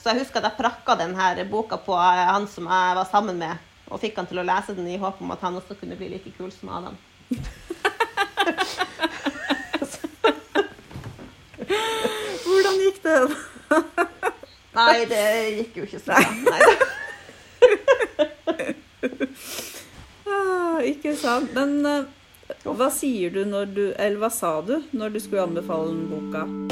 Så jeg husker at jeg prakka denne boka på eh, han som jeg var sammen med, og fikk han til å lese den i håp om at han også kunne bli like kul som Adam. Hvordan gikk det? Nei, det gikk jo ikke så bra. Ah, ikke sant. Men eh, hva sier du når du Eller hva sa du når du skulle anbefale boka?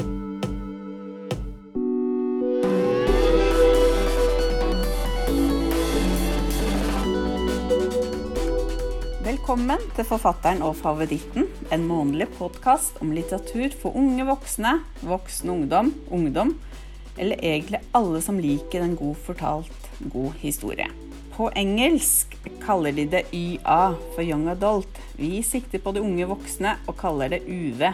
Velkommen til Forfatteren og favoritten, en månedlig podkast om litteratur for unge voksne, voksen ungdom, ungdom, eller egentlig alle som liker en god fortalt, god historie. På engelsk kaller de det YA for Young Adult. Vi sikter på de unge voksne og kaller det UV.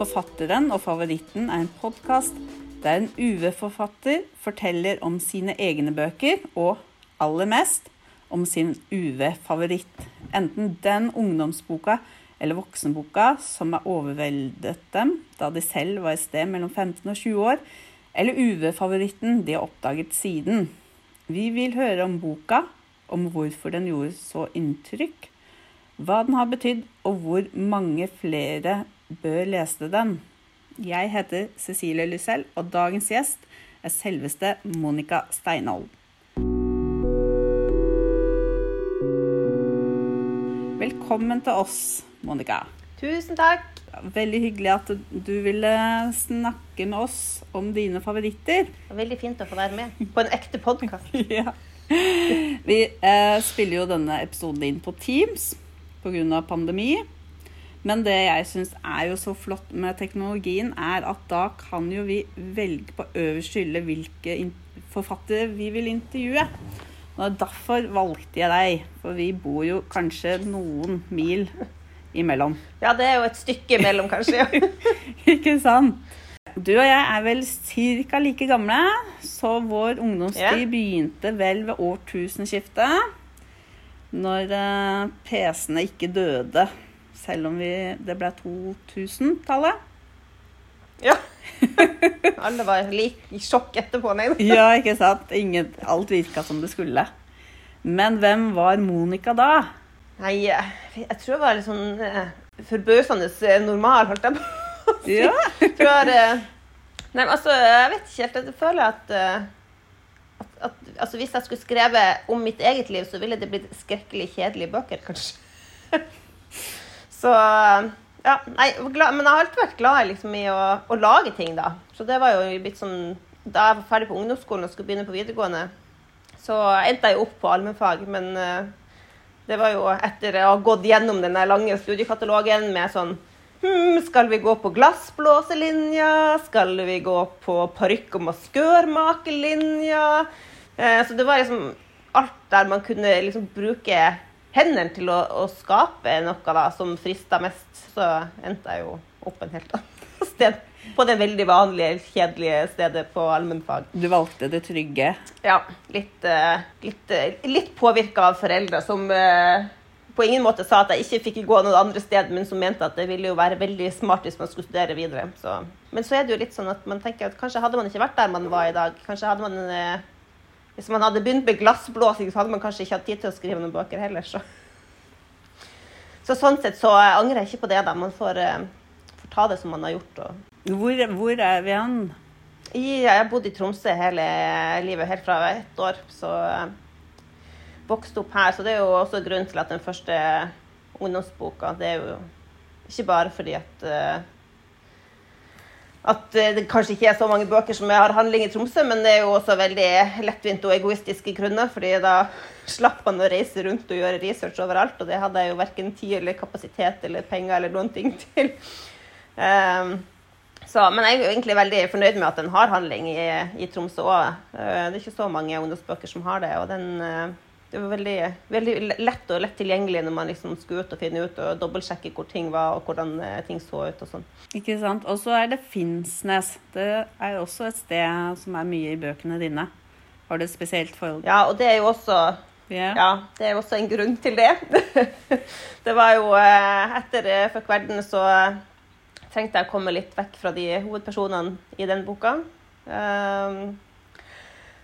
Forfatteren og favoritten er en podkast der en UV-forfatter forteller om sine egne bøker, og aller mest om sin UV-favoritt. Enten den ungdomsboka eller voksenboka som har overveldet dem da de selv var et sted mellom 15 og 20 år, eller UV-favoritten de har oppdaget siden. Vi vil høre om boka, om hvorfor den gjorde så inntrykk, hva den har betydd, og hvor mange flere bør lese den. Jeg heter Cecilie Lysell, og dagens gjest er selveste Monica Steinhold. Velkommen til oss, Monica. Tusen takk. Veldig hyggelig at du ville snakke med oss om dine favoritter. Veldig fint å få være med på en ekte podkast. Ja. Vi eh, spiller jo denne episoden inn på Teams pga. pandemi. Men det jeg syns er jo så flott med teknologien, er at da kan jo vi velge på øverste hylle hvilke forfattere vi vil intervjue. Og derfor valgte jeg deg, for vi bor jo kanskje noen mil imellom. Ja, det er jo et stykke imellom, kanskje. Ikke sant? Du og jeg er vel ca. like gamle, så vår ungdomstid yeah. begynte vel ved årtusenskiftet. Når eh, PC-ene ikke døde, selv om vi, det ble 2000-tallet. ja. Alle var like i sjokk etterpå. Nei. Ja, ikke sant? Ingen, alt virka som det skulle. Men hvem var Monica da? Nei, eh, jeg tror jeg var litt sånn eh, forbausende eh, normal, holdt jeg på å si. Ja. For, eh, nei, men altså, jeg vet ikke helt. Jeg føler at, eh, at, at altså, Hvis jeg skulle skrevet om mitt eget liv, så ville det blitt skrekkelig kjedelige bøker, kanskje. Så ja, nei, Men jeg har alltid vært glad liksom, i å, å lage ting, da. Så det var jo litt sånn Da jeg var ferdig på ungdomsskolen og skulle begynne på videregående, så endte jeg opp på allmennfag, men uh, det var jo etter å ha gått gjennom den lange studiekatalogen med sånn hm, Skal vi gå på glassblåselinja? Skal vi gå på parykk- og maskørmakerlinja? Uh, så det var liksom alt der man kunne liksom bruke hendene til å, å skape noe da, som frista mest. Så endte jeg jo opp en helt annet sted. På det veldig vanlige, kjedelige stedet på allmennfag. Du valgte det trygge. Ja, litt, eh, litt, eh, litt påvirka av foreldre som eh, på ingen måte sa at jeg ikke fikk gå noen andre sted, men som mente at det ville jo være veldig smart hvis man skulle studere videre. Så. Men så er det jo litt sånn at man tenker at kanskje hadde man ikke vært der man var i dag. Kanskje hadde man Hvis man hadde begynt med glassblåsing, så hadde man kanskje ikke hatt tid til å skrive noen bøker heller. Så, så sånn sett så eh, angrer jeg ikke på det. da. Man får, eh, får ta det som man har gjort. og Hvor, hvor er vi hen? Jeg har bodd i Tromsø hele livet, helt fra jeg var ett år. Så eh, vokste opp her. Så det er jo også grunnen til at den første ungdomsboka Det er jo ikke bare fordi at at eh, det kanskje ikke er så mange bøker som har handling i Tromsø, men det er jo også veldig lettvint og egoistiske grunner, fordi da slapp man å reise rundt og gjøre research overalt, og det hadde jeg jo verken tid eller kapasitet eller penger eller noen ting til. Um, så, men jeg er jo egentlig veldig fornøyd med at den har handling i, i Tromsø òg. Det er ikke så mange ungdomsbøker som har det. Og den, eh, det var veldig, veldig lett og lett tilgjengelig når man liksom skulle ut og finne ut og dobbeltsjekke hvor ting var og hvordan eh, ting så ut. og sånn. Ikke sant? Og så er det Finnsnes. Det er jo også et sted som er mye i bøkene dine. Har du et spesielt forhold Ja, og det er jo også yeah. Ja, det er også en grunn til det. det var jo eh, etter Fuck verden så eh, trengte jeg å komme litt vekk fra de hovedpersonene i den boka. Um,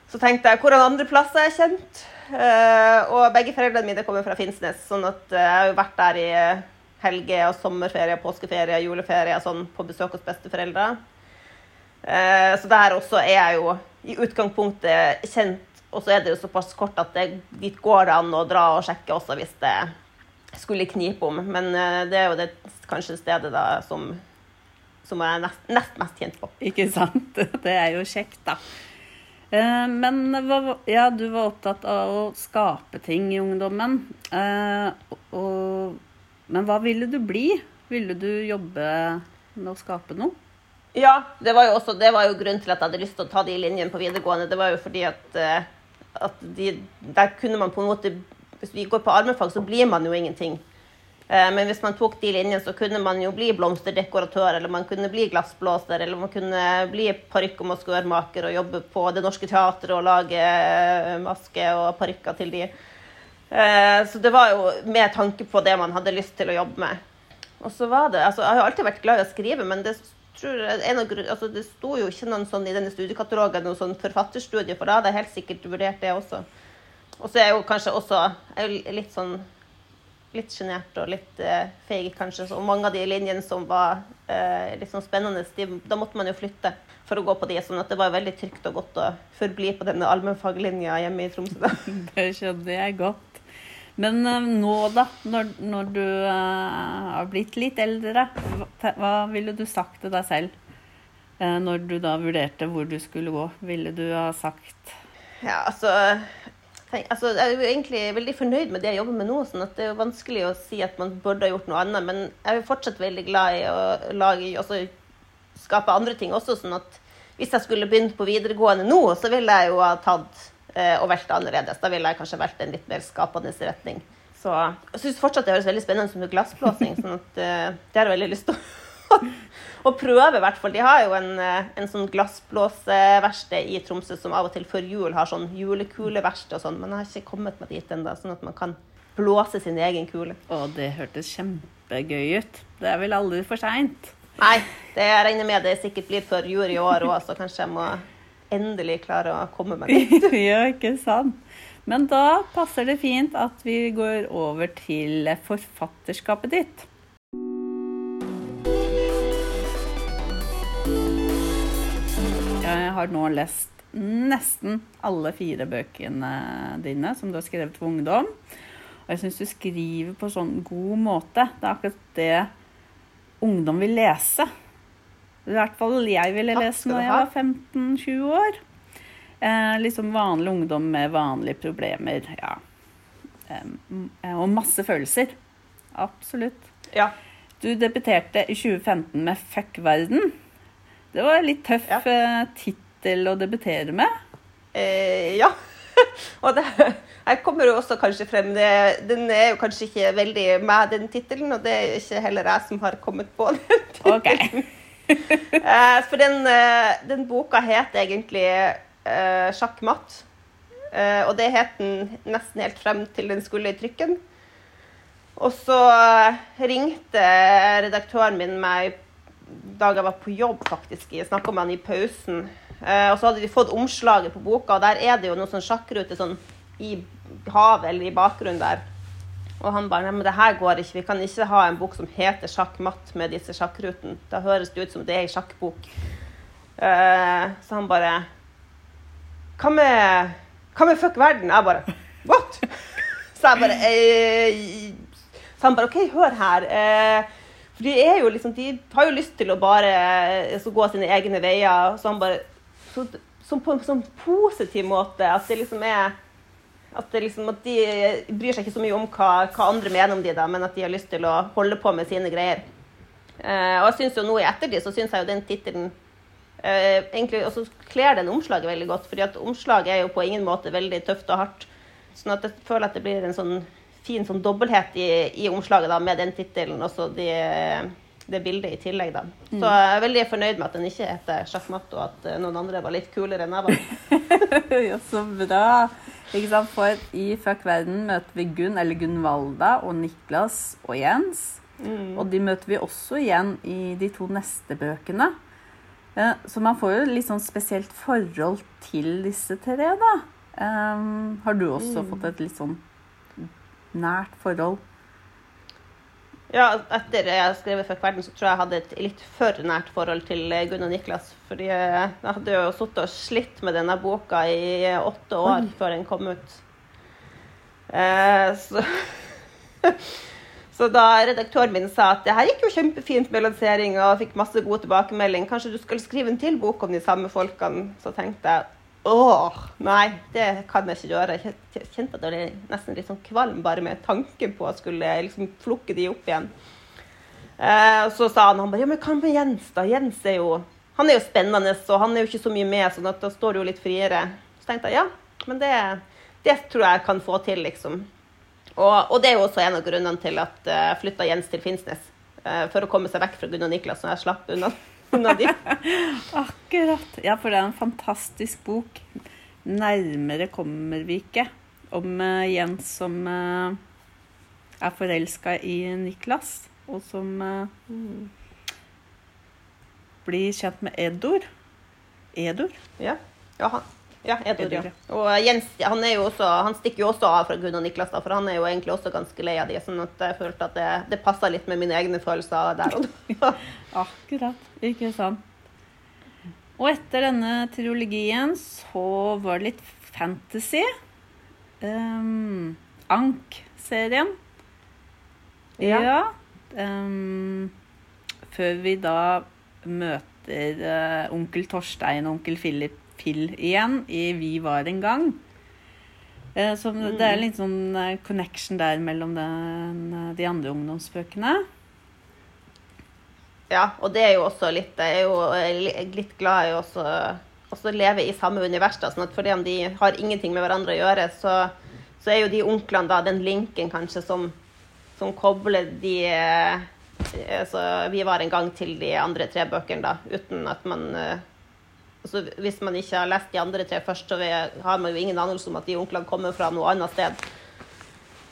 så tenkte jeg hvordan andre plasser er kjent. Eh, og begge foreldrene mine kommer fra Finnsnes, sånn at eh, jeg har jo vært der i eh, helge og sommerferie, påskeferie, juleferie sånn på besøk hos besteforeldre. Så der også er jeg jo i utgangspunktet kjent, og så er det jo såpass kort at det, dit går det an å dra og sjekke også hvis det skulle knipe om. Men det er jo det kanskje stedet da som, som jeg er nest, nest mest kjent på. Ikke sant? Det er jo kjekt, da. Eh, Men ja, du var opptatt av å skape ting i ungdommen. Eh, og, men hva ville du bli? Ville du jobbe med å skape noe? Ja, det var jo også det var jo grunnen til at jeg hadde lyst til å ta de linjene på videregående. Det var jo fordi at, eh, at de, der kunne man på en måte Hvis vi går på armefag, så blir man jo ingenting. Eh, Men hvis man tok de linjene, så kunne man jo bli blomsterdekoratør, eller man kunne bli glassblåser, eller man kunne bli parykk- og maskørmaker og jobbe på Det Norske Teatret og lage eh, maske og parykker til de. Eh, Så det var jo med tanke på det man hadde lyst til å jobbe med. Og så var det, altså Jeg har alltid vært glad i å skrive, men det, tror av, altså, det sto jo ikke noen sånn i denne studiekatalogen noen sånn forfatterstudie, for da hadde jeg helt sikkert vurdert det også. Og så er jeg jo kanskje også litt sånn litt sjenert og litt eh, feig, kanskje. Og mange av de linjene som var eh, litt sånn spennende, de, da måtte man jo flytte for å gå på de. sånn at det var veldig trygt og godt å forbli på denne allmennfaglinja hjemme i Tromsø. da. Det skjønner jeg godt. Men eh, nå, da, når, når du eh, har blitt litt eldre, hva, hva ville du sagt til deg selv? Eh, når du da vurderte hvor du skulle gå, ville du ha sagt Ja, altså, altså Jeg er jo egentlig veldig fornøyd med det jeg jobber med nå. sånn at Det er jo vanskelig å si at man burde ha gjort noe annet. Men jeg er jo fortsatt veldig glad i å lage, og skape andre ting også. sånn at hvis jeg skulle begynt på videregående nå, så ville jeg jo ha tatt eh, og valgt annerledes. Da ville jeg kanskje valgt en litt mer skapende retning. Så jeg syns fortsatt det høres veldig spennende ut med glassblåsing. sånn at eh, det har jeg veldig lyst til å, prøver, prøve, i hvert fall. De har jo en, eh, en sånn glassblåseverksted i Tromsø som av og til før jul har sånn julekuleverksted og sånn, men jeg har ikke kommet meg dit ennå, sånn at man kan blåse sin egen kule. Å, det hørtes kjempegøy ut. Det er vel aldri for seint. Nei, det jeg regner med det sikkert blir før jul i år òg, så kanskje jeg må endelig klare å komme meg dit. ja, ikke sant? Men da passer det fint at vi går over til forfatterskapet ditt. Jeg har nå lest nesten alle fire bøkene dine som du har skrevet for ungdom. Og jeg syns du skriver på sånn god måte. Det er akkurat det ungdom vil lese. I hvert fall jeg ville lese når jeg var 15-20 år. Eh, liksom vanlig ungdom med vanlige problemer. Ja. Eh, og masse følelser. Absolutt. Ja. Du debuterte i 2015 med 'Fuck verden'. Det var en litt tøff Ja. eh, tittel å debutere med. Eh, ja. og det, her kommer jo også kanskje frem det, Den er jo kanskje ikke veldig med, den tittelen, og det er jo ikke heller jeg som har kommet på den. Ok. Eh, for den, eh, den boka het egentlig eh, 'Sjakkmatt'. Eh, og det het den nesten helt frem til den skulle i trykken. Og så eh, ringte redaktøren min meg dag jeg var på jobb, faktisk. Jeg snakka med han i pausen. Eh, og så hadde de fått omslaget på boka, og der er det jo noen sånn sjakkrute sånn i havet eller i bakgrunnen der. Og han bare Nei, men det her går ikke. Vi kan ikke ha en bok som heter 'Sjakkmatt' med disse sjakkrutene. Da høres det ut som det er ei sjakkbok. Eh, så han bare Hva med Hva med fuck verden? Jeg bare What? Så jeg bare eh, Så han bare OK, hør her. Eh, for de liksom De har jo lyst til å bare eh, så gå sine egne veier. Så han bare så, så På en sånn positiv måte. At det liksom er at, det liksom, at de bryr seg ikke så mye om hva, hva andre mener om de, da, men at de har lyst til å holde på med sine greier. Eh, og jeg synes jo nå i ettertid så syns jeg jo den tittelen eh, egentlig også kler den omslaget veldig godt. fordi at omslaget er jo på ingen måte veldig tøft og hardt. Sånn at jeg føler at det blir en sånn fin sånn dobbelthet i, i omslaget da, med den tittelen og så de, det bildet i tillegg. da. Så jeg er veldig fornøyd med at den ikke heter sjakkmatt, og at eh, noen andre var litt kulere enn jeg var. ja, så bra. Ikke sant? For i Fuck verden møter vi Gunn, eller Gunvalda, og Niklas og Jens. Og de møter vi også igjen i de to neste bøkene. Eh, Så man får jo litt sånn spesielt forhold til disse tre, da. Um, har du også fått et litt sånn nært forhold? Ja, etter jeg har skrevet for verden', så tror jeg jeg hadde et litt for nært forhold til Gunnar Gunn og Niklas. Fordi eh, jeg hadde jo sittet og slitt med denne boka i eh, åtte år Oi. før den kom ut. Eh, så Så da redaktøren min sa at det her gikk jo kjempefint med lansering og fikk masse god tilbakemelding, kanskje du skal skrive en til bok om de samme folkene, så tenkte jeg åh, nei, det kan jeg ikke gjøre. Jeg kjente at jeg ble nesten litt sånn kvalm bare med tanken på å skulle liksom plukke de opp igjen. Eh, og så sa han han bare, ja, men hva med Jens da? Jens er jo, han er jo spennende, og han er jo ikke så mye med, sånn at da står det jo litt friere. Så tenkte jeg, ja, men det, det tror jeg jeg kan få til, liksom. Og, og det er jo også en av grunnene til at jeg uh, flytta Jens til Finnsnes. eh, for å komme seg vekk fra Gunnar Niklas, når jeg slapp unna, Akkurat. Ja, for det er en fantastisk bok. Nærmere kommer vi ikke. Om uh, Jens som uh, er forelska i Niklas, og som uh, blir kjent med Edor. Edor? Ja, ja, han, ja Edor, ja. Og Jens han, også, han stikker jo også av fra Gunn og Niklas, da, for han er jo egentlig også ganske lei av de. sånn at jeg følte at det, det passa litt med mine egne følelser der og da. Akkurat. Ikke sant. Og etter denne trilogien så var det litt fantasy. Um, Ank-serien. Ja. ehm, før vi da møter uh, onkel Torstein og onkel Philip Phil igjen i Vi var en gang. Eh, så det er litt sånn eh, connection der mellom den, eh, de andre ungdomsbøkene. Ja, og det er jo også litt Jeg er jo litt glad i også, også leve i samme univers. Da, sånn at fordi om de har ingenting med hverandre å gjøre, så, så er jo de onklene da den linken kanskje som, som kobler de altså, Vi var en gang til de andre tre bøkene, da, uten at man altså, Hvis man ikke har lest de andre tre først, så har man jo ingen anelse om at de onklene kommer fra noe annet sted.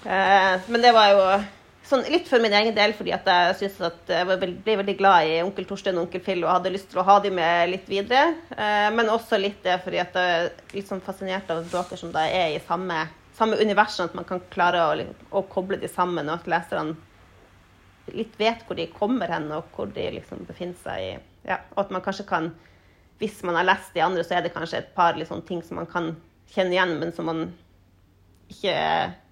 Eh, men det var jo sånn litt for min egen del, fordi at jeg synes at jeg ble veldig glad i onkel Torstein og onkel Phil og hadde lyst til å ha dem med litt videre. Eh, men også litt det fordi at jeg er litt sånn fascinert av bøker som da er i samme, samme univers, sånn at man kan klare å, å koble de sammen, og at leserne litt vet hvor de kommer hen, og hvor de liksom befinner seg i ja, Og at man kanskje kan Hvis man har lest de andre, så er det kanskje et par liksom, ting som man kan kjenne igjen, men som man ikke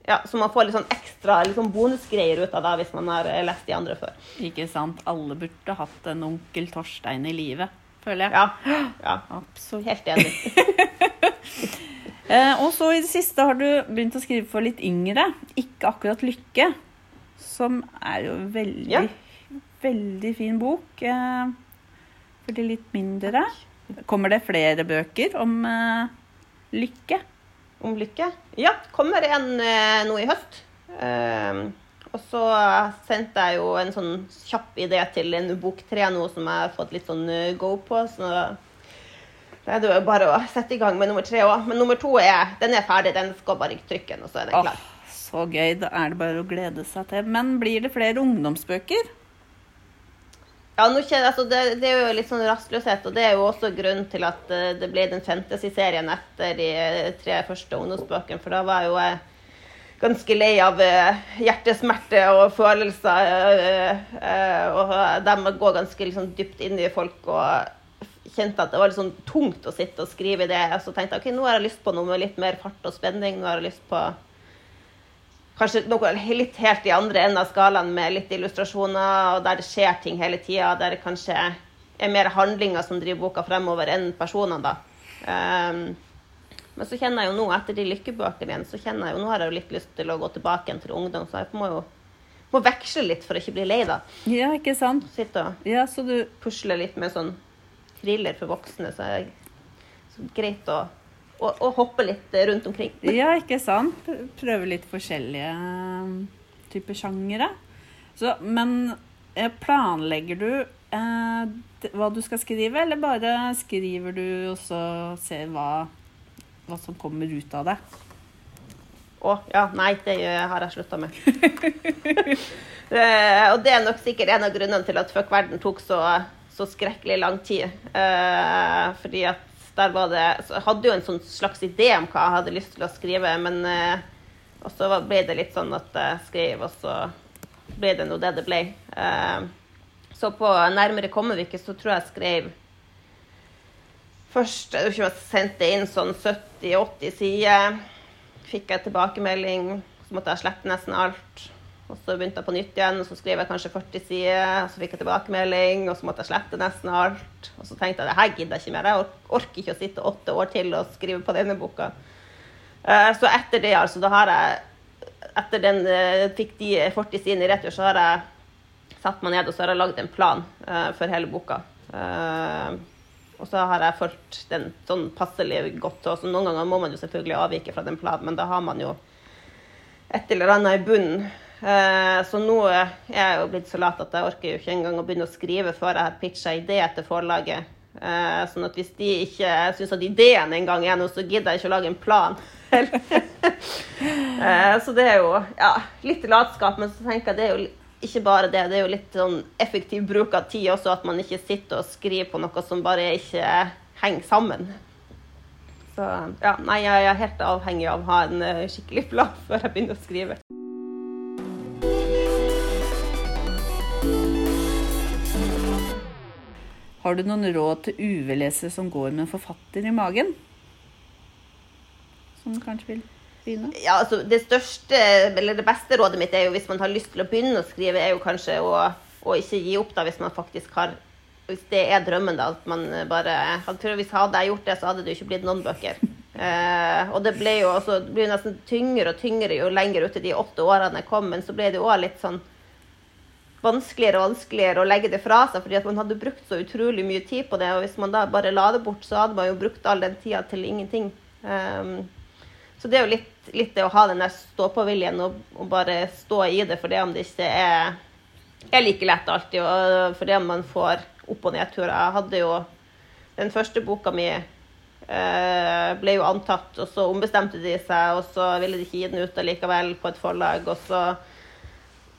ja, Så man får litt sånn ekstra sånn bonusgreier ut av det hvis man har eh, lest de andre før. Ikke sant? Alle burde hatt en onkel Torstein i livet, føler jeg. Ja, ja Absolutt. helt enig. Eh, og så i det siste har du begynt å skrive for litt yngre. Ikke akkurat Lykke, som er jo veldig, Ja. veldig fin bok. Eh, for de litt mindre. Kommer det flere bøker om uh, lykke? Om lykke? Ja, kommer en uh, nå i høst. Uh, og så sendte jeg jo en sånn kjapp idé til en bok tre nå som jeg har fått litt sånn eh, go på. Så det er det jo bare å sette i gang med nummer tre òg. Men nummer to er, den er ferdig. Den skal bare i trykken, og så er den klar. så gøy. Da er det bare å glede seg til. Men blir det flere ungdomsbøker? Ja, kjenner, altså det, det er jo litt sånn rastløshet, og det er jo også grunnen til at eh, det ble den fantasy-serien etter de eh, tre første ungdomsbøkene. For da var jeg jo jeg ganske lei av hjertesmerter hjertesmerte og følelser. eh, eh, og de går ganske liksom dypt inn i folk. og kjente at det var litt sånn tungt å sitte og skrive det. Og så tenkte jeg ok, nå har jeg lyst på noe med litt mer fart og spenning. Nå har jeg lyst på kanskje noe litt helt i andre enden av skalaen med litt illustrasjoner, og der det skjer ting hele tida. Der det kanskje er mer handlinger som driver boka fremover enn personene, da. Um, men så kjenner jeg jo nå, etter de lykkebøkene igjen, så kjenner jeg jo nå har jeg jo litt lyst til å gå tilbake igjen til ungdom, så jeg må jo må veksle litt for å ikke bli lei, da. Ja, ikke sant? Sitte og Ja, så du pusle litt med sånn thriller for voksne, så er det greit å, å, og hoppe litt rundt omkring. Ja, ikke sant? Prøve litt forskjellige eh, typer sjangere. Så, men eh, planlegger du eh, hva du skal skrive, eller bare skriver du og så ser hva, hva som kommer ut av det? Å, ja, nei, det har jeg slutta med. uh, og det er nok sikkert en av grunnene til at Fuck verden tok så, så skrekkelig lang tid. Uh, fordi at der var det Jeg hadde jo en sånn slags idé om hva jeg hadde lyst til å skrive, men eh, Og så ble det litt sånn at jeg skrev, og så ble det nå det det ble. Eh, så på nærmere kommer vi ikke, så tror jeg jeg skrev Først jeg tror jeg sendte inn sånn 70-80 sider. Fikk jeg tilbakemelding, så måtte jeg slette nesten alt. Og så begynte jeg på nytt igjen, og så skrev jeg kanskje 40 sider. Og så fikk jeg tilbakemelding, og så måtte jeg slette nesten alt. Og så tenkte jeg det her gidder jeg ikke mer. Jeg orker ikke å sitte åtte år til og skrive på denne boka. Eh, Så etter det, altså, da har jeg Etter den eh, fikk de 40 sidene i retur, så har jeg satt meg ned og så har jeg lagd en plan eh, for hele boka. Og så har jeg fulgt den sånn passelig godt. Og så noen ganger må man jo selvfølgelig avvike fra den planen, men da har man jo et eller annet i bunnen. Eh, så nå er jeg jo blitt så lat at jeg orker jo ikke engang å begynne å skrive før jeg har pitcha idé til forlaget. Eh, sånn at hvis de ikke syns at ideen engang er noe, så gidder jeg ikke å lage en plan. eh, så det er jo ja, litt latskap, men så tenker jeg det er jo ikke bare det, det er jo litt sånn effektiv bruk av tid også, at man ikke sitter og skriver på noe som bare ikke henger sammen. Så ja, nei, jeg er helt avhengig av å ha en skikkelig plan før jeg begynner å skrive. Har du noen råd til UV-lesere som går med en forfatter i magen? Som kanskje vil begynne? Ja, altså det største, eller det beste rådet mitt er jo hvis man har lyst til å begynne å skrive, er jo kanskje å, å ikke gi opp da hvis man faktisk har Hvis det er drømmen, da. At man bare hvis hadde jeg gjort det, så hadde det jo ikke blitt noen bøker. Eh, og det ble jo også, det ble nesten tyngre og tyngre jo lenger ut i de åtte årene jeg kom, men så ble det jo òg litt sånn vanskeligere og vanskeligere å legge det fra seg, fordi at man hadde brukt så utrolig mye tid på det. Og hvis man da bare la det bort, så hadde man jo brukt all den tida til ingenting. Um, så det er jo litt, litt det å ha den der stå-på-viljen og, og bare stå i det for det om det ikke er, er like lett alltid, og for det om man får opp- og nedturer. Jeg hadde jo den første boka mi eh, ble jo antatt, og så ombestemte de seg, og så ville de ikke gi den ut allikevel på et forlag, og så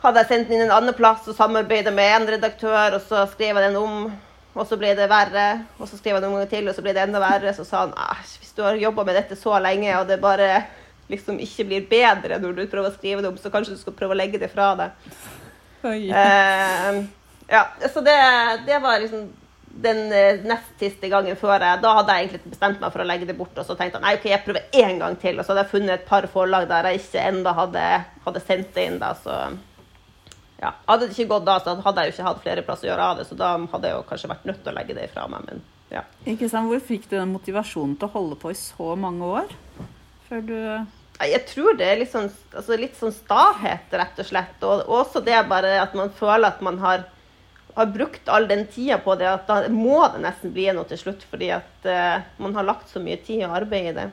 hadde jeg sendt den inn en annen plass og samarbeidet med en redaktør, og så skrev jeg den om, og så ble det verre. Og så skrev jeg den en gang til, og så ble det enda verre. Så sa han at hvis du har jobba med dette så lenge, og det bare liksom ikke blir bedre når du prøver å skrive det om, så kanskje du skal prøve å legge det fra deg. Oi. uh, ja, så det, det var liksom den eh, nest siste gangen før jeg Da hadde jeg egentlig bestemt meg for å legge det bort, og så tenkte jeg nei, ok, jeg prøver én gang til. Og så hadde jeg funnet et par forlag der jeg ikke enda hadde, hadde sendt det inn. da, så ja, Hadde det ikke gått da, så hadde jeg jo ikke hatt flere plasser å gjøre av det, så da hadde jeg jo kanskje vært nødt til å legge det ifra meg. men ja. Ikke sant? Hvor fikk du den motivasjonen til å holde på i så mange år? Før du Jeg tror det er litt sånn, altså litt sånn stahet, rett og slett. Og også det bare at man føler at man har, har brukt all den tida på det, at da må det nesten bli noe til slutt, fordi at uh, man har lagt så mye tid og arbeid i det.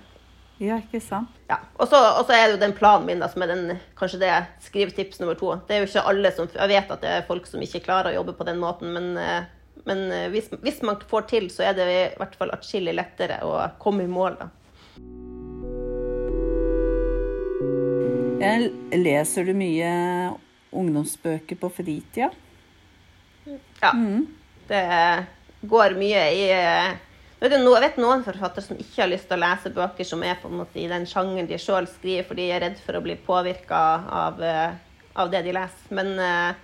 Ja, ikke sant? Ja. Og så er det jo den planen min, da, som er den, kanskje det skrivetips nummer to. Det er jo ikke alle som Jeg vet at det er folk som ikke klarer å jobbe på den måten, men, eh, men eh, hvis, hvis man får til, så er det i hvert fall atskillig lettere å komme i mål. da. Leser du mye ungdomsbøker på fritida? Ja. Det går mye i eh, vet Jeg vet noen forfattere som ikke har lyst til å lese bøker som er på en måte i den sjangeren de sjøl skriver, fordi de er redd for å bli påvirka av, eh, av det de leser. Men, eh,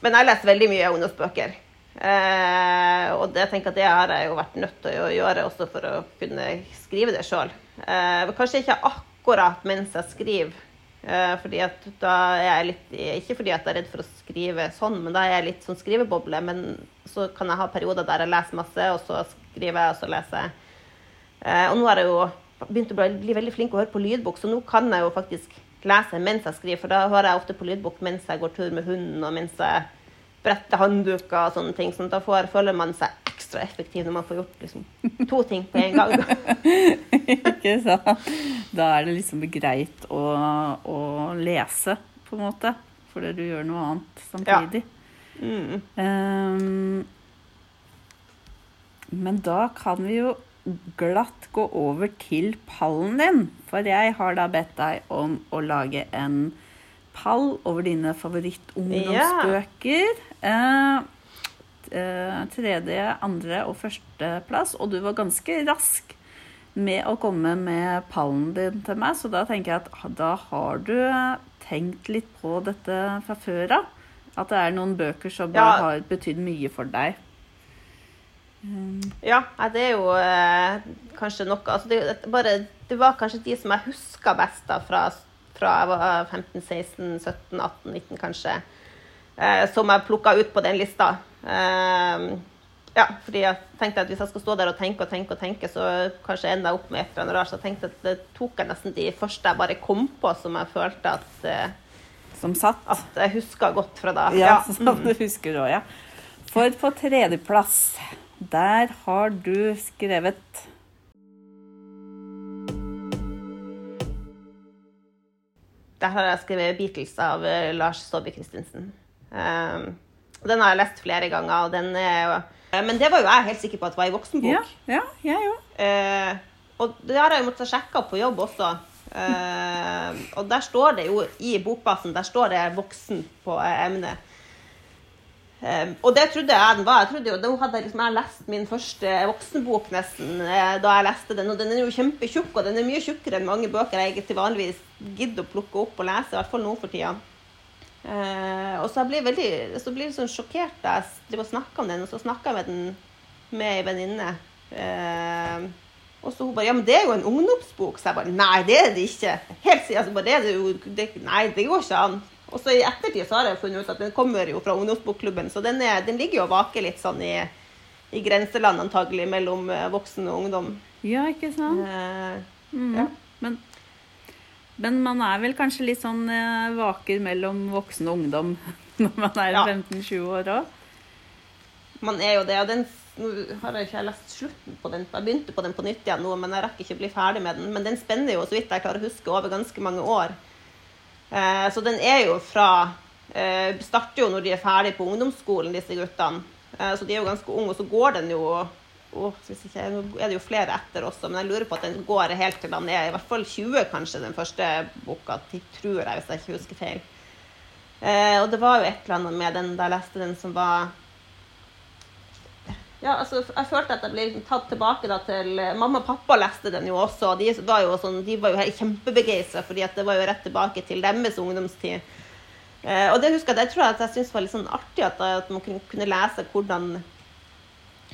men jeg leser veldig mye ungdomsbøker. Eh, og det, jeg tenker at det har jeg jo vært nødt til å gjøre også for å kunne skrive det sjøl. Eh, kanskje ikke akkurat mens jeg skriver. Eh, fordi at da er jeg litt Ikke fordi at jeg er redd for å skrive sånn, men da er jeg litt sånn skriveboble. Men så kan jeg ha perioder der jeg leser masse, og så skriver jeg, og så leser jeg. Eh, og nå har jeg jo begynt å bli, veldig flink å høre på lydbok, så nå kan jeg jo faktisk lese mens jeg skriver. For da hører jeg ofte på lydbok mens jeg går tur med hunden, og mens jeg bretter håndduker og sånne ting. sånn da får, føler man seg ekstra effektiv når man får gjort liksom, to ting på en gang. ikke sant? Da er det liksom greit å, å lese, på en måte. Fordi du gjør noe annet samtidig. Mm. Ehm, men da kan vi jo glatt gå over til pallen din. For jeg har da bedt deg om å lage en pall over dine favorittungdomsbøker. Eh, eh, tredje, andre og førsteplass, og du var ganske rask med å komme med pallen din til meg, så da tenker jeg at da har du tenkt litt på dette fra før av. At det er noen bøker som Ja. har betydd mye for deg. Ja, det er jo eh, kanskje noe altså det, bare, det var kanskje de som jeg huska best da, fra, fra jeg var 15, 16, 17, 18, 19 kanskje, eh, som jeg plukka ut på den lista. Eh, ja, fordi jeg tenkte at hvis jeg skal stå der og tenke og tenke, og tenke, så kanskje ender jeg opp med et eller annet rart. Så jeg tenkte at det tok jeg nesten de første jeg bare kom på, som jeg følte at, eh, Som satt. at jeg huska godt fra da. Ja, som du husker òg, ja. For på tredjeplass, der har du skrevet Der har jeg skrevet 'Beatles' av eh, Lars Saabye Christensen. Um, den har jeg lest flere ganger, og den er Men det var jo jeg helt sikker på at det var ei voksenbok. Ja, ja, jeg òg. Eh, og det har jeg jo måttet sjekke på jobb også. Eh, og der står det jo i bokbasen der står det 'voksen' på eh, emnet. Eh, og det trodde jeg den var. Jeg trodde jo, da hadde liksom jeg lest min første voksenbok nesten eh, da jeg leste den. Og den er jo kjempetjukk, og den er mye tjukkere enn mange bøker jeg til vanligvis gidder å plukke opp og lese, i hvert fall nå for tida. Uh, og så jeg blir veldig så blir jeg sånn sjokkert da jeg driver og snakker om den, og så snakker jeg med den med ei venninne. Uh, og så hun bare Ja, men det er jo en ungdomsbok. Så jeg bare Nei, det er det ikke. Helt siden altså, bare det er det jo det, Nei, det går ikke an. Og så i ettertid så har jeg funnet ut at den kommer jo fra ungdomsbokklubben, så den, er, den ligger jo og vaker litt sånn i, i grenseland antagelig mellom eh, voksen og ungdom. Ja, ikke sant? Eh, mm. ja. Men, men man er vel kanskje litt sånn eh, vaker mellom voksen og ungdom når man er Ja. 15-20 år òg? Man er jo det. Og den nå har jeg ikke lest slutten på den. Jeg begynte på den på nytt igjen nå, men jeg rekker ikke å bli ferdig med den. Men den spenner jo, så vidt jeg klarer å huske, over ganske mange år. Eh, så den er jo fra eh, Starter jo når de er ferdig på ungdomsskolen, disse guttene. Eh, så de er jo ganske unge, og så går den jo ikke, Nå er det jo flere etter også, men jeg lurer på at den går helt til han er i hvert fall 20, kanskje, den første boka. Tror jeg, hvis jeg ikke husker feil. Og det var jo et eller annet med den da jeg leste den som var ja, altså, jeg følte at jeg ble liksom tatt tilbake da, til eh, Mamma og pappa leste den jo også, og de var jo, sånn, de var jo kjempebegeistra, fordi det var jo rett tilbake til deres ungdomstid. Eh, og det husker jeg, det tror jeg at jeg syntes var litt sånn artig, at, at man kunne, lese hvordan,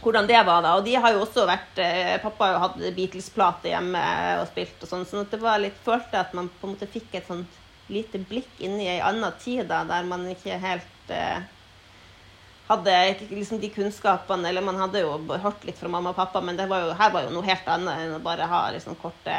hvordan det var da. Og de har jo også vært eh, Pappa har jo hatt Beatles-plate hjemme og spilt og sånn, så det var litt, følte at man på en måte fikk et sånt lite blikk inn i ei anna tid da, der man ikke helt eh, hadde liksom de kunnskapene, eller man hadde jo hørt litt fra mamma og pappa, men det var jo, her var jo noe helt annet enn å bare ha liksom korte,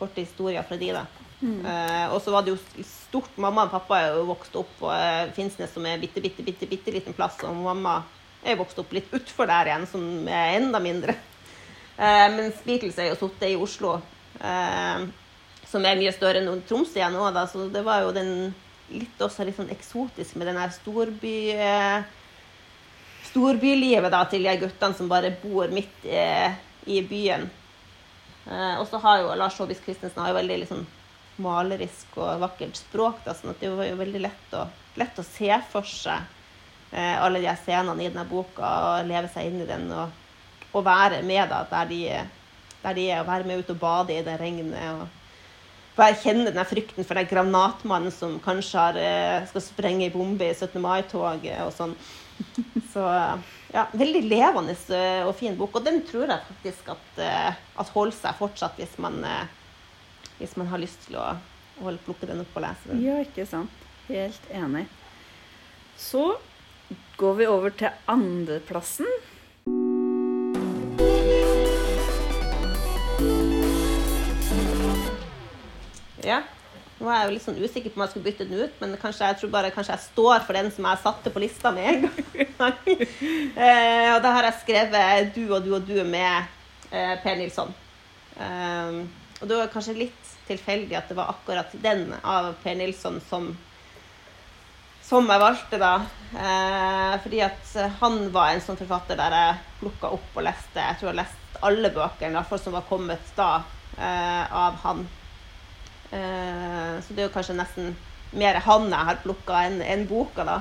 korte historier fra de, da. Eh, og så var det jo stort Mamma og pappa er jo vokst opp på uh, Finnsnes, som er bitte, bitte, bitte, bitte liten plass, og mamma er jo vokst opp litt utfor der igjen, som er enda mindre. Uh, mens Beatles er jo sittet i Oslo, uh, som er mye større enn Tromsø igjen nå, da, så det var jo den litt også litt sånn eksotisk med den her storby... Eh, storbylivet da, til de guttene som bare bor midt eh, i byen. Eh, og så har jo Lars Saabye Christensen har jo veldig liksom, malerisk og vakkert språk. Da, sånn at det var jo veldig lett å, lett å se for seg eh, alle de scenene i denne boka og leve seg inn i den og, og være med da, der de, der de er, og være med ut og bade i det regnet. og bare kjenne den frykten for den granatmannen som kanskje har, eh, skal sprenge ei bombe i 17. mai-toget og sånn. Så ja, veldig levende eh, og fin bok. Og den tror jeg faktisk at, eh, at holder seg fortsatt hvis man, eh, hvis man har lyst til å å plukke den opp og lese den. Ja, ikke sant. Helt enig. Så går vi over til andreplassen. Ja. Nå er jeg jo litt sånn usikker på om jeg skulle bytte den ut, men kanskje jeg tror bare kanskje jeg står for den som jeg satte på lista med en gang. eh, og da har jeg skrevet 'Du og du og du' med eh, Per Nilsson. Eh, og det var kanskje litt tilfeldig at det var akkurat den av Per Nilsson som som jeg valgte, da. Eh, fordi at han var en sånn forfatter der jeg plukka opp og leste. Jeg tror jeg har lest alle bøkene, som var kommet da, eh, av han. Eh, så det er jo kanskje nesten mer han jeg har plukka enn en boka, da.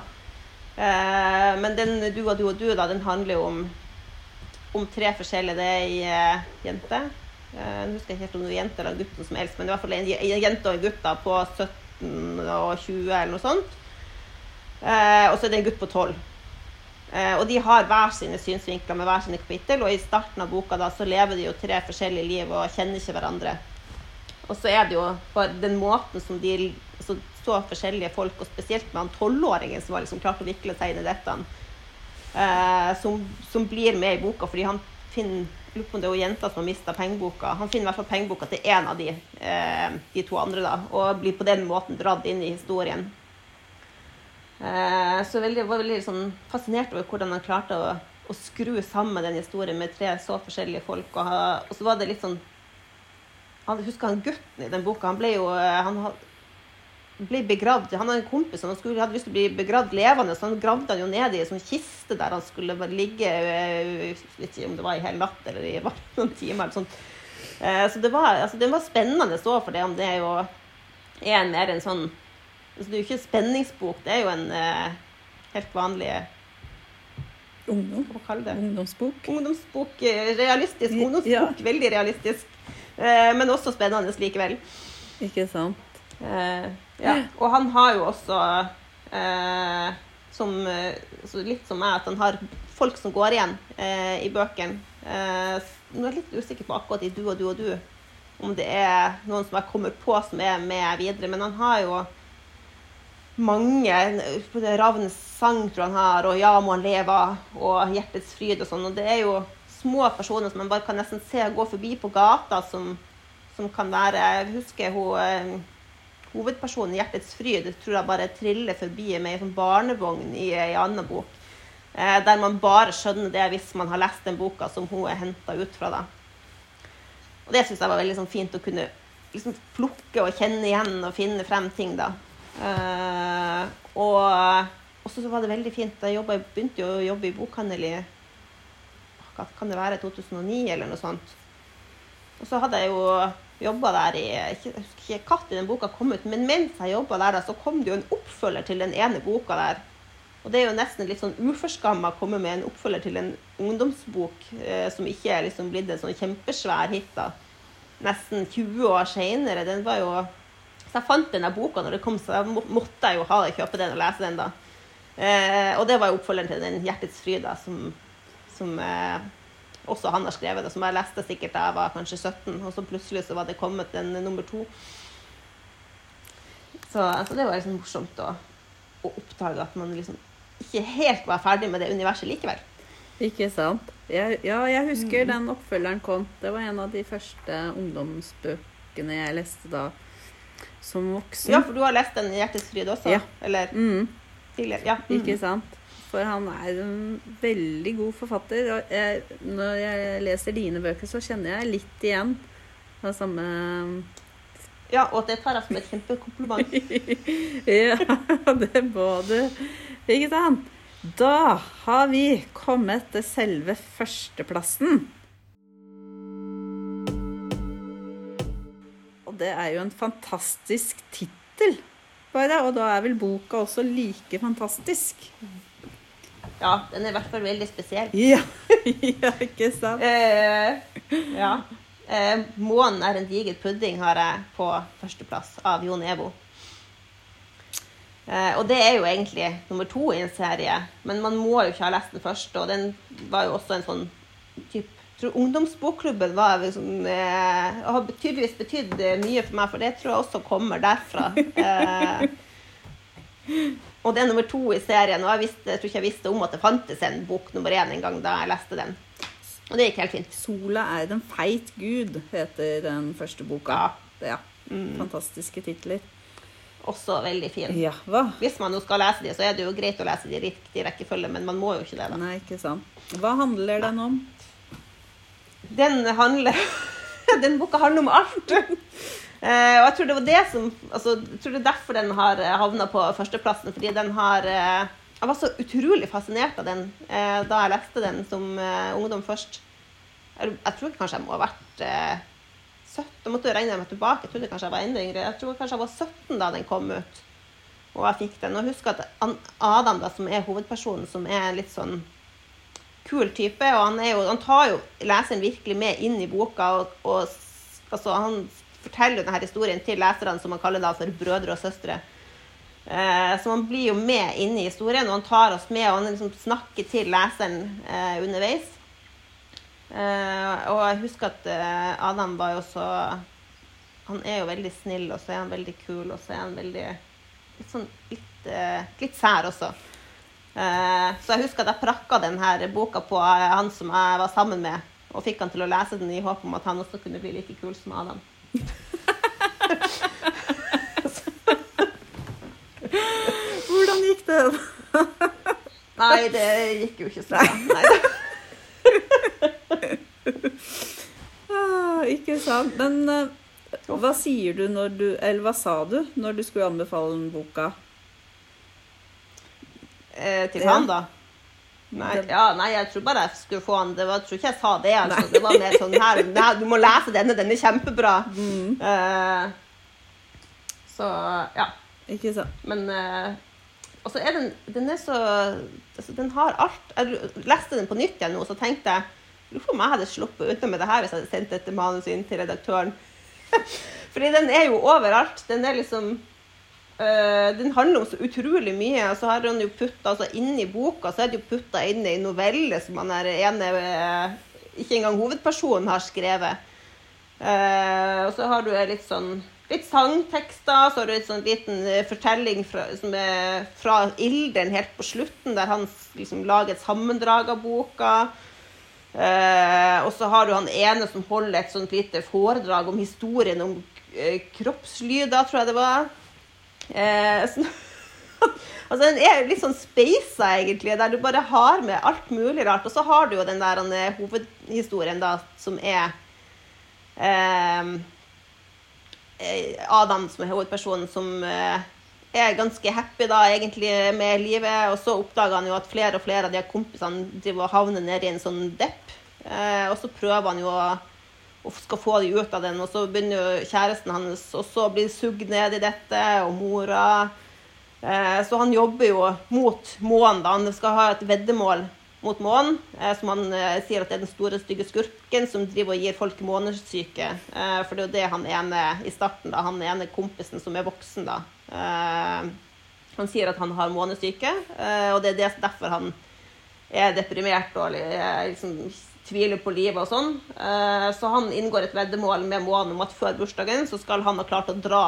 Eh, men den Du og du og du, da, den handler jo om, om tre forskjellige. Det er ei eh, jente. Jeg husker ikke helt om det er jente eller gutten som eldst, men det er i hvert fall en, en jente og en gutt da, på 17 og 20 eller noe sånt. Og så er det en gutt på 12. Eh, og de har hver sine synsvinkler med hver sine kapittel, og i starten av boka da, så lever de jo tre forskjellige liv og kjenner ikke hverandre. Og så er det jo bare den måten som de så, så forskjellige folk, og spesielt med han tolvåringen som har liksom klart å vikle seg inn i dette, eh, som, som, blir med i boka fordi han finner lurer på om det er jenta som har mista pengeboka. Han finner i hvert fall pengeboka til én av de, eh, de to andre, da, og blir på den måten dratt inn i historien. Eh, så jeg var veldig sånn, fascinert over hvordan han klarte å, å, skru sammen den historien med tre så forskjellige folk. Og, og så var det litt sånn han, Husker han gutten i den boka? Han ble jo eh, han ble begravd. Han hadde en kompis som skulle, hadde lyst til å bli begravd levende, så han gravde han jo ned i en sånn kiste der han skulle ligge eh, ikke om det var i hele natt eller i noen timer. eller sånt. Så det var, altså, det var spennende så for det om det er jo er mer en sånn altså, Det er jo ikke en spenningsbok, det er jo en helt vanlig Ungdom. Ungdomsbok. Ungdomsbok, Realistisk ungdomsbok. Ja. Veldig realistisk. Uh, men også spennende likevel. Ikke sant. Uh, ja. Og han har jo også som, litt som meg, at han har folk som går igjen i bøkene. nå er jeg litt usikker på akkurat i Du og du og du om det er noen som jeg kommer på som er med videre. Men han har jo mange Ravnens sang tror han har, og 'Ja, må han leve', og 'Hjertets fryd' og sånn. Og det er jo små personer som man bare kan nesten se gå forbi på gata, som, som kan være Jeg husker hun eh, hovedpersonen i 'Hjertets fryd' tror jeg bare triller forbi med en sånn barnevogn i ei annen bok. Eh, der man bare skjønner det hvis man har lest den boka som hun er henta ut fra. da. Og det syns jeg var veldig sånn, fint å kunne liksom, plukke og kjenne igjen og finne frem ting. da. Eh, og så var det veldig fint. Jeg jobbet, begynte jo å jobbe i bokhandel i kan det være 2009 eller noe sånt. Og så hadde jeg jo jobba der i Jeg husker ikke når den boka kom ut, men mens jeg jobba der, så kom det jo en oppfølger til den ene boka der. Og det er jo nesten litt sånn uforskamma å komme med en oppfølger til en ungdomsbok eh, som ikke er liksom blitt en sånn kjempesvær hit da. Nesten 20 år seinere. Den var jo så jeg fant denne boka når det kom, så jeg måtte jeg jo ha det, kjøpe den og lese den. da. Eh, og det var jo oppfølgeren til den 'Hjertets fryd', da, som, som eh, også han har skrevet, og som jeg leste sikkert da jeg var kanskje 17, og så plutselig så var det kommet en nummer to. Så altså, det var liksom morsomt å, å, oppdage at man liksom ikke helt var ferdig med det universet likevel. Ikke sant. Jeg, ja, jeg husker mm. den oppfølgeren kom. Det var en av de første ungdomsbøkene jeg leste da som voksen. Ja, for du har lest den 'Hjertets fryd' også? Ja. Eller mm. tidligere? Ja. Mm. Ikke sant. For han er en veldig god forfatter. Og jeg, når jeg leser dine bøker, så kjenner jeg litt igjen det samme Ja, og det tar jeg som et kjempekompliment. ja, det må du. Ikke sant? Da har vi kommet til selve førsteplassen. Og det er jo en fantastisk tittel, bare. Og da er vel boka også like fantastisk. Ja, den er i hvert fall veldig spesiell. Ja, ja ikke sant? Eh, ja. Eh, 'Månen er en diger pudding' har jeg på førsteplass av Jon Evo. Eh, og det er jo egentlig nummer to i en serie, men man må jo ikke ha lest den første. Og den var jo også en sånn type tror ungdomsbokklubben var liksom, eh, har tydeligvis betydd mye for meg, for det tror jeg også kommer derfra. Eh, og det er nummer to i serien. Og jeg, visste, jeg, tror ikke jeg visste om at det fantes en bok nummer én en gang da jeg leste den. Og det gikk helt fint. 'Sola er en feit gud' heter den første boka. Ja. ja. Mm. Fantastiske titler. Også veldig fin. Ja? Hvis man jo skal lese de, så er det jo greit å lese de i riktig rekkefølge, men man må jo ikke det. da. Nei, ikke sant. Hva handler den om? den handler Den boka handler om alt. Uh, og jeg tror det var det som altså, jeg tror det er derfor den har eh, havna på førsteplassen. Fordi den har uh, Jeg var så utrolig fascinert av den uh, da jeg leste den som ungdom først. Jeg, jeg, tror kanskje jeg må ha vært 17. Jeg måtte jo regne meg tilbake. Jeg trodde kanskje jeg var enda yngre. Jeg tror kanskje jeg var 17 da den kom ut. Og jeg fikk den. Og husk at Adam, da, som er hovedpersonen, som er litt sånn kul type, og han, jo, han tar jo leseren virkelig med inn i boka. og, og altså, Han forteller denne historien til leserne, som han kaller da for brødre og søstre. Eh, så man blir jo med inn i historien, og han tar oss med, og han liksom snakker til leseren eh, underveis. Eh, og jeg husker at Adam var jo så Han er jo veldig snill, og så er han veldig kul, og så er han veldig litt sånn litt, litt sær også. Så jeg husker at jeg prakka denne boka på han som jeg var sammen med, og fikk han til å lese den i håp om at han også kunne bli like kul som Adam. Hvordan gikk det? Nei, det gikk jo ikke så bra. ah, ikke sant. Men uh, hva sier du når du Eller hva sa du når du skulle anbefale boka? Eh, til han, da? Nei, ja, nei, jeg tror bare jeg skulle få han Det var, jeg tror ikke jeg sa det. Altså. Det var mer sånn her Du må lese denne, den er kjempebra. Mm. Uh, så ja. Ikke sant. Men uh, Og så er den Den er så altså, Den har alt. Jeg leste den på nytt igjen nå, så tenkte jeg Lurer på om jeg hadde sluppet unna med det her hvis jeg hadde sendt dette manuset inn til redaktøren. Fordi den er jo overalt. Den er liksom uh, Den handler om så utrolig mye. Og så har han jo putta altså Inni boka så er det jo putta inn ei novelle som han er ene uh, Ikke engang hovedpersonen har skrevet. Uh, og så har du litt sånn litt sangtekster. Så har du en sånn liten fortelling fra, som er fra Ilden helt på slutten, der han liksom lager et sammendrag av boka. Eh, og så har du han ene som holder et sånt lite foredrag om historien om eh, kroppslyder, tror jeg det var. Eh, så, altså Den er litt sånn speisa, egentlig, der du bare har med alt mulig rart. Og så har du jo den der den, hovedhistorien da, som er eh, Adam, som er hovedpersonen, som eh, er ganske happy da, egentlig med livet. Og så oppdager han jo at flere og flere av de kompisene driver og havner ned i en sånn depp. Eh, og så prøver han jo å, å skal få de ut av den, og så begynner kjæresten hans også å bli sugd ned i dette, og mora. Eh, så han jobber jo mot månen. Han skal ha et veddemål mot månen, eh, som han eh, sier at er den store, stygge skurken som driver og gir folk månesyke. Eh, for det er jo det han ene i starten, da, han ene kompisen som er voksen, da. Eh, han sier at han har månesyke, eh, og det er derfor han er deprimert og liksom, tviler på livet og sånn. Eh, så han inngår et veddemål med månen om at før bursdagen så skal han ha klart å dra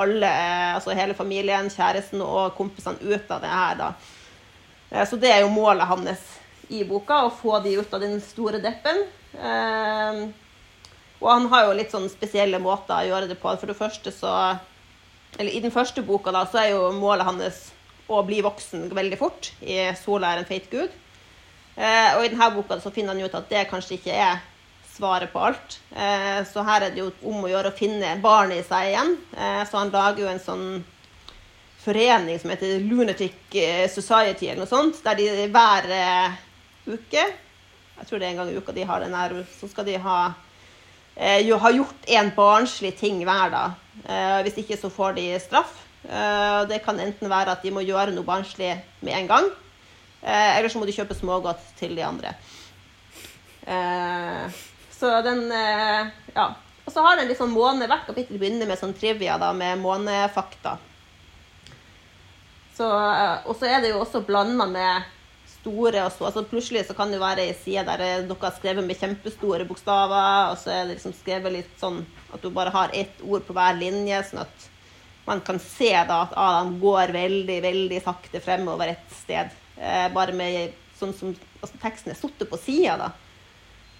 alle, altså hele familien, kjæresten og kompisene ut av det her. da. Så det er jo målet hans i boka, å få de ut av den store deppen. Eh, og han har jo litt sånn spesielle måter å gjøre det på. For det første så Eller i den første boka da, så er jo målet hans å bli voksen veldig fort. I 'Sola er en feit gud'. Eh, og i denne boka så finner han ut at det kanskje ikke er svaret på alt. Eh, så her er det jo om å gjøre å finne barnet i seg igjen. så han lager jo en sånn forening som heter Lunatic Society, eller noe sånt, der de hver uke. Jeg tror det er en gang i uka de har den her. Så skal de ha, eh, ha gjort en barnslig ting hver dag. Eh, hvis ikke så får de straff. Eh, det kan enten være at de må gjøre noe barnslig med en gang, eh, eller så må de kjøpe smågodt til de andre. Eh, så den eh, Ja. Og så har den liksom måne, Hvert kapittel begynner med sånn trivia da, med månefakta. Så, og så er det jo også blanda med store og så, altså Plutselig så kan det være ei side der noe er skrevet med kjempestore bokstaver, og så er det liksom skrevet litt sånn at du bare har ett ord på hver linje, sånn at man kan se da at Adam går veldig, veldig sakte fremover et sted. Eh, bare med sånn som altså, teksten er satt på sida, da.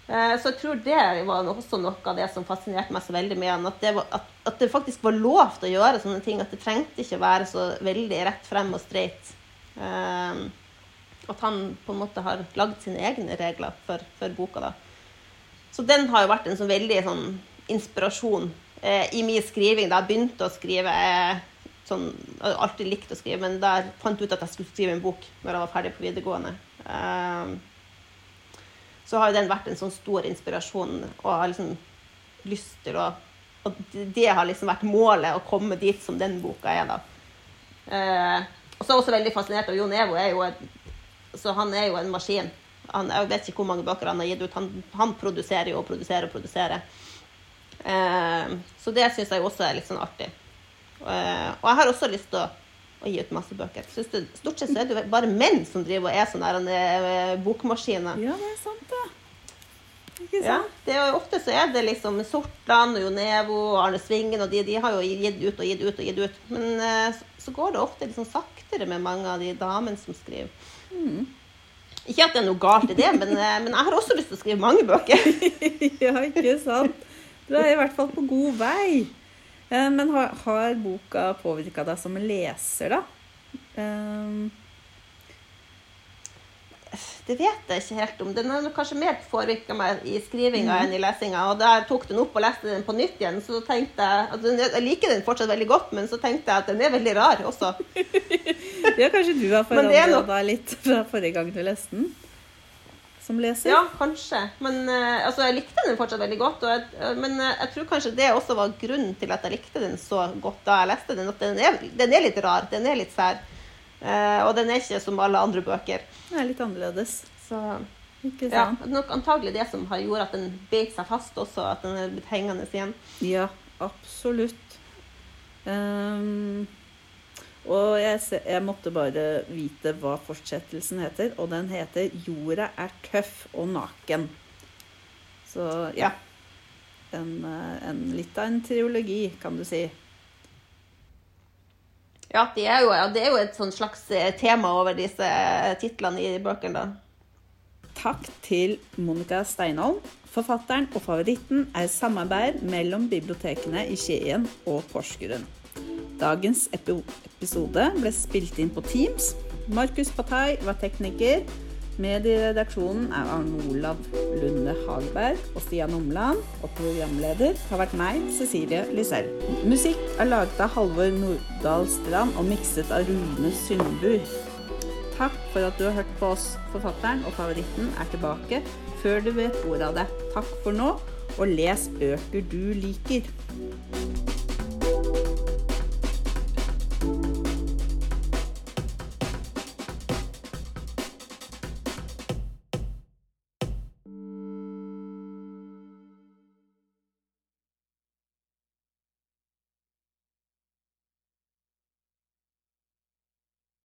Eh, så jeg tror det var også noe av det som fascinerte meg så veldig med han. At det, at, at det faktisk var lov til å gjøre sånne ting. At det trengte ikke å være så veldig rett frem og streit. Eh, at han på en måte har lagd sine egne regler for, for boka. da. Så den har jo vært en sånn veldig sånn inspirasjon eh, i min skriving. Da jeg begynte å skrive eh, sånn, Jeg har alltid likt å skrive, men da jeg ut at jeg skulle skrive en bok når jeg var ferdig på videregående. Eh, så har jo den vært en sånn stor inspirasjon, og har liksom lyst til å Og det har liksom vært målet, å komme dit som den boka er, da. Eh, og så er jeg også veldig fascinert av Jon Evo. Er jo et, så han er jo en maskin. Han, jeg vet ikke hvor mange bøker han har gitt ut. Han, han produserer jo og produserer og produserer. Eh, så det syns jeg også er litt sånn artig. Eh, og jeg har også lyst til å, å gi ut masse bøker. Det, stort sett så er det jo bare menn som driver og er sånne der, eh, bokmaskiner. Ja, det er sant, det. Ja, det er Ofte så er det liksom Sortland og Jo Nevo og Arne Svingen, og de, de har jo gitt ut og gitt ut og gitt ut. Men uh, så, går det ofte sånn saktere med mange av de damene som skriver. Mm. Ikke at det er noe galt i det, men, uh, men jeg har også lyst til å skrive mange bøker. ja, ikke sant? Du er i hvert fall på god vei. Eh, Men har, har boka påvirka deg som leser, da? Um, Det vet jeg ikke helt om. Den har kanskje mer påvirka meg i skrivinga mm. enn i lesinga. Og da jeg tok den opp og leste den på nytt igjen, så tenkte jeg at den, Jeg liker den fortsatt veldig godt, men så tenkte jeg at den er veldig rar også. Ja, kanskje du har forandra deg litt fra forrige gang du leste den? Som leser? Ja, kanskje. Men uh, altså, jeg likte den fortsatt veldig godt. Jeg, uh, men uh, jeg tror kanskje det også var grunnen til at jeg likte den så godt da jeg leste den. At den er, den er litt rar. Den er litt sær. Og den er ikke som alle andre bøker. Den er litt annerledes. Så Ikke ja, sant? er nok antagelig det som har gjort at den beit seg fast også. At den er blitt hengende igjen. Ja, absolutt. Ehm, og jeg, jeg måtte bare vite hva fortsettelsen heter, og den heter 'Jorda er tøff og naken'. Så ja. En, eh, en, litt av en triologi, kan du si. Ja, det er jo, det er jo et sånn slags eh, tema over disse eh, titlene i bøkene. da. Takk til Monica Steinholm. Forfatteren og favoritten er samarbeid mellom bibliotekene i Skien og Porsgrunn. Dagens episode ble spilt inn på Teams. Markus Patei var tekniker. Med i redaksjonen er Arne Olav Lunde Hagberg og Stian Omland. Og programleder har vært meg, Cecilie Lysell. Musikk er laget av Halvor Nordahl Strand og mikset av Rune Sundbu. Takk for at du har hørt på oss. Forfatteren og favoritten er tilbake før du vet ordet av det. Takk for nå, og les bøker du liker.